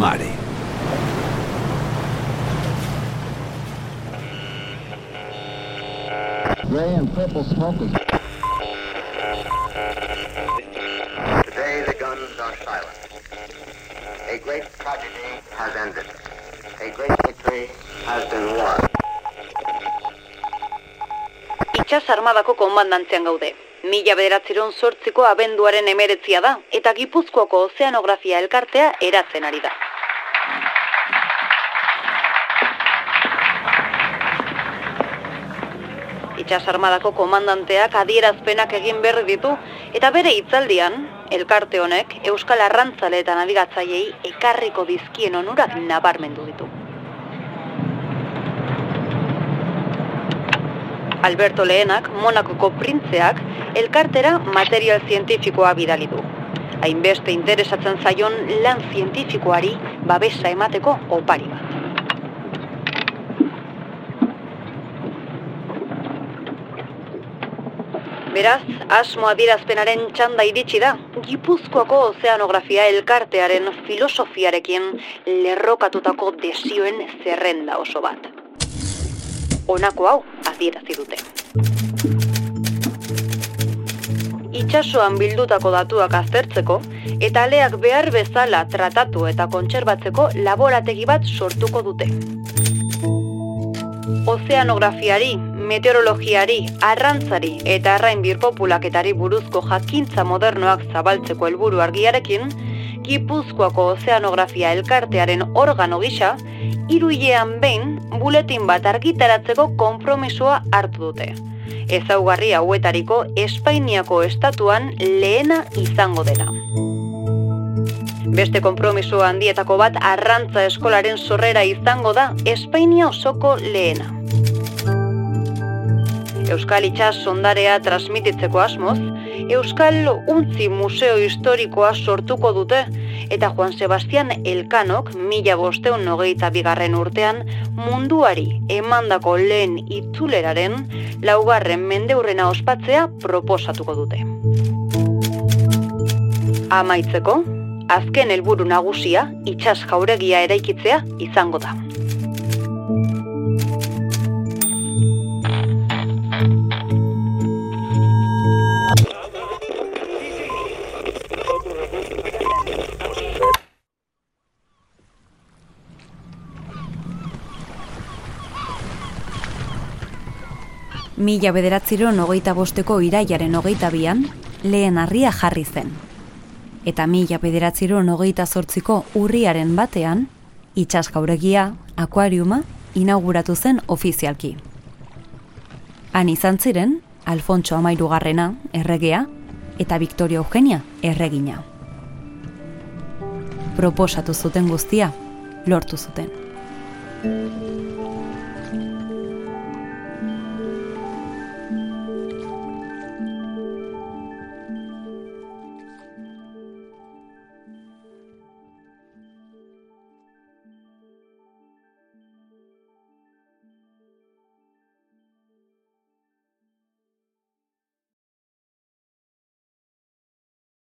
mare. Ray and purple smoke is... Today the guns are silent. A great tragedy has ended. A great victory has been won. Itxas armadako konbandantzean gaude. Mila bederatzeron sortziko abenduaren emeretzia da, eta Gipuzkoako ozeanografia elkartea eratzen ari da. Itxas armadako komandanteak adierazpenak egin berri ditu, eta bere hitzaldian, elkarte honek Euskal Arrantzale eta nabigatzaiei ekarriko dizkien onurak nabarmendu ditu. Alberto Lehenak, Monakoko printzeak, elkartera material zientifikoa bidali du. Hainbeste interesatzen zaion lan zientifikoari babesa emateko opari bat. Beraz, asmo adierazpenaren txanda iritsi da, Gipuzkoako ozeanografia elkartearen filosofiarekin lerrokatutako desioen zerrenda oso bat. Honako hau adierazi dute. Itxasoan bildutako datuak aztertzeko eta aleak behar bezala tratatu eta kontserbatzeko laborategi bat sortuko dute. Ozeanografiari, meteorologiari, arrantzari eta arrain birpopulaketari buruzko jakintza modernoak zabaltzeko helburu argiarekin, Gipuzkoako ozeanografia elkartearen organo gisa, hiruilean behin buletin bat argitaratzeko konpromisoa hartu dute. Ezaugarri hauetariko Espainiako estatuan lehena izango dena. Beste konpromiso handietako bat arrantza eskolaren sorrera izango da Espainia osoko lehena. Euskal Itxas sondarea transmititzeko asmoz, Euskal Untzi Museo Historikoa sortuko dute, eta Juan Sebastian Elkanok mila bosteun hogeita bigarren urtean munduari emandako lehen itzuleraren laugarren mendeurrena ospatzea proposatuko dute. Amaitzeko, azken helburu nagusia itxas jauregia eraikitzea izango da. Mila bederatziron hogeita bosteko iraiaren hogeita bian, lehen harria jarri zen. Eta mila bederatziron hogeita zortziko urriaren batean, itxas gauregia, akuariuma, inauguratu zen ofizialki. Han izan ziren, Alfontso Amairu Garrena, erregea, eta Victoria Eugenia, erregina. Proposatu zuten guztia, lortu zuten.